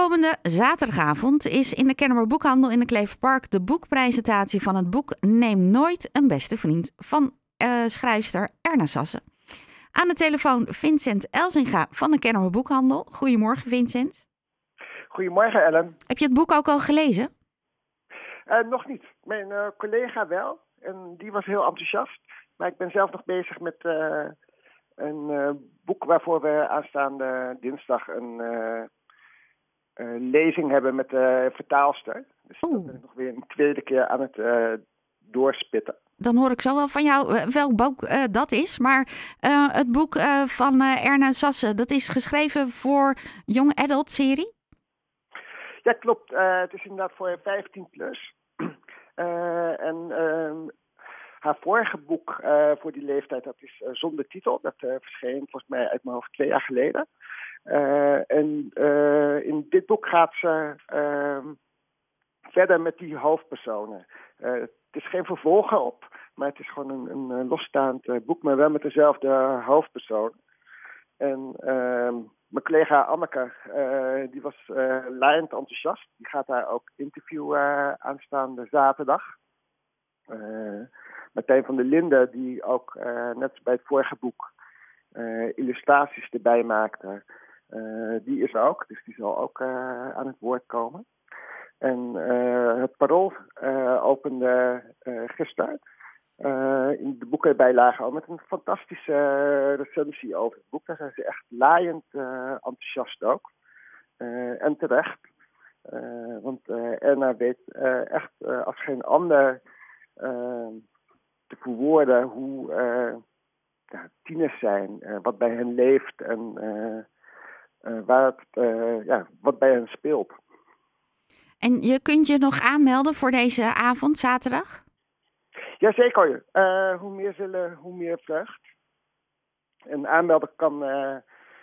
Komende zaterdagavond is in de Kennemer Boekhandel in de Kleverpark de boekpresentatie van het boek Neem nooit een beste vriend van uh, schrijfster Erna Sassen. Aan de telefoon Vincent Elzinga van de Kennemer Boekhandel. Goedemorgen Vincent. Goedemorgen Ellen. Heb je het boek ook al gelezen? Uh, nog niet. Mijn uh, collega wel. En die was heel enthousiast. Maar ik ben zelf nog bezig met een boek waarvoor we aanstaande dinsdag een uh, lezing hebben met de vertaalster. Dus dat ben ik nog weer een tweede keer aan het uh, doorspitten. Dan hoor ik zo wel van jou uh, welk boek dat is. Maar het boek van Erna Sassen, dat is geschreven voor Young Adult serie? Ja, klopt. het is inderdaad voor 15 plus. en ehm, haar vorige boek voor die leeftijd, dat is zonder titel. Dat verscheen volgens mij uit mijn hoofd twee jaar geleden. En dit boek gaat ze uh, verder met die hoofdpersonen. Eh, het is geen vervolg op, maar het is gewoon een, een losstaand boek, maar wel met dezelfde hoofdpersoon. En ehm, mijn collega Anneke, die was laaiend enthousiast. Die gaat daar ook interviewen aanstaande zaterdag. Martijn van der Linden, die ook net bij het vorige boek illustraties erbij maakte. Uh, die is ook, dus die zal ook uh, aan het woord komen. En uh, het Parool opende gisteren in de boekenbijlage al met een fantastische recensie over het boek. Daar zijn ze echt laaiend enthousiast ook. en terecht. want Erna weet echt als geen ander te verwoorden hoe tieners zijn, wat bij hen leeft en uh, waar het, uh, ja, wat bij hen speelt. En je kunt je nog aanmelden voor deze avond, zaterdag? Jazeker. Uh, hoe meer zullen, hoe meer vreugd. En aanmelden kan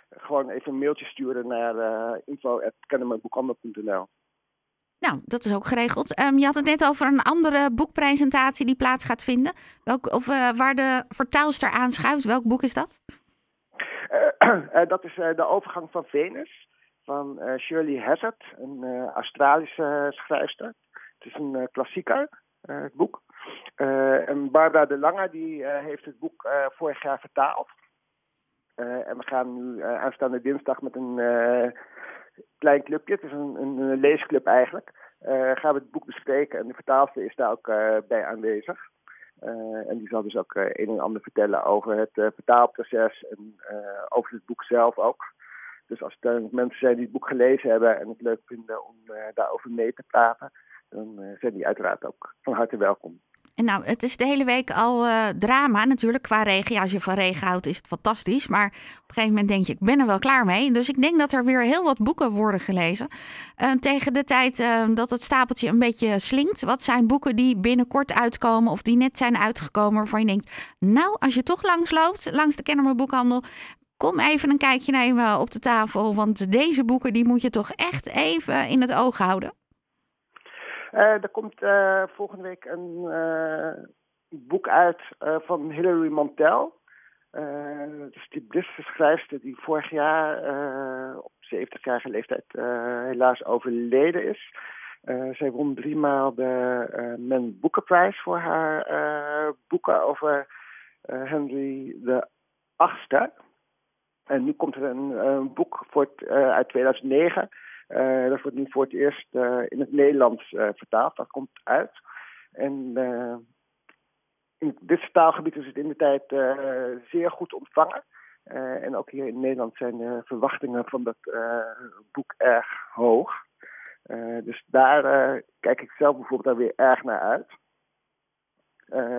gewoon even een mailtje sturen naar uh, info.kennemerboekhandel.nl. Nou, dat is ook geregeld. Um, je had het net over een andere boekpresentatie die plaats gaat vinden. Welk, of waar de vertaalster aanschuift. Welk boek is dat? Uh, dat is uh, de overgang van Venus van uh, Shirley Hazard, een Australische schrijfster. Het is een klassieker, het boek. en Barbara de Lange die, heeft het boek vorig jaar vertaald. en we gaan nu aanstaande dinsdag met een klein clubje, het is een leesclub eigenlijk, gaan we het boek bespreken. En de vertaalster is daar ook bij aanwezig. Uh, en die zal dus ook uh, een en ander vertellen over het uh, vertaalproces en over het boek zelf ook. Dus als er mensen zijn die het boek gelezen hebben en het leuk vinden om daarover mee te praten, dan zijn die uiteraard ook van harte welkom. En nou, het is de hele week al uh, drama natuurlijk qua regen. Ja, als je van regen houdt is het fantastisch. Maar op een gegeven moment denk je, ik ben er wel klaar mee. Dus ik denk dat er weer heel wat boeken worden gelezen. Uh, tegen de tijd uh, dat het stapeltje een beetje slinkt. Wat zijn boeken die binnenkort uitkomen of die net zijn uitgekomen waarvan je denkt... Nou, als je toch langs loopt, langs de Kennemer Boekhandel... Kom even een kijkje nemen op de tafel, want deze boeken die moet je toch echt even in het oog houden. Uh, er komt uh, volgende week een uh, boek uit van Hilary Mantel. dat is die schrijfster die vorig jaar op 70-jarige leeftijd helaas overleden is. zij won driemaal de Men Boekenprijs voor haar boeken over Henry de Achtste. En nu komt er een, een boek voor uit 2009 uh, dat wordt nu voor het eerst uh, in het Nederlands uh, vertaald. Dat komt uit. En in dit taalgebied is het in de tijd zeer goed ontvangen. en ook hier in Nederland zijn de verwachtingen van dat boek erg hoog. dus daar kijk ik zelf bijvoorbeeld daar weer erg naar uit.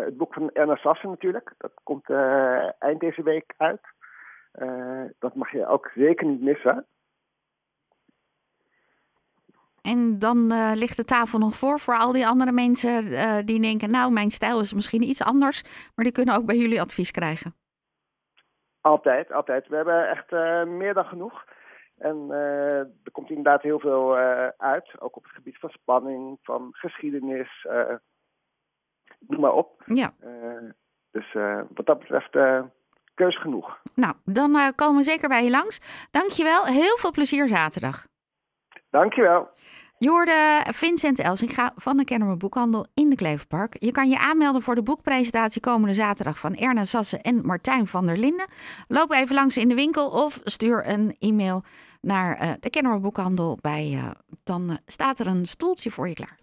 het boek van Erna Sassen natuurlijk, dat komt eind deze week uit. dat mag je ook zeker niet missen. En dan uh, ligt de tafel nog voor voor al die andere mensen uh, die denken, nou, mijn stijl is misschien iets anders, maar die kunnen ook bij jullie advies krijgen. Altijd, altijd. We hebben echt uh, meer dan genoeg. En er komt inderdaad heel veel uit, ook op het gebied van spanning, van geschiedenis, noem maar op. Ja. dus wat dat betreft keus genoeg. Nou, dan komen we zeker bij je langs. Dankjewel, heel veel plezier zaterdag. Dankjewel. Je hoorde Vincent Elsinga van de Kennemer Boekhandel in de Kleverpark. Je kan je aanmelden voor de boekpresentatie komende zaterdag van Erna Sassen en Martijn van der Linden. Loop even langs in de winkel of stuur een e-mail naar uh, de Kennemer Boekhandel. Bij, uh, dan staat er een stoeltje voor je klaar.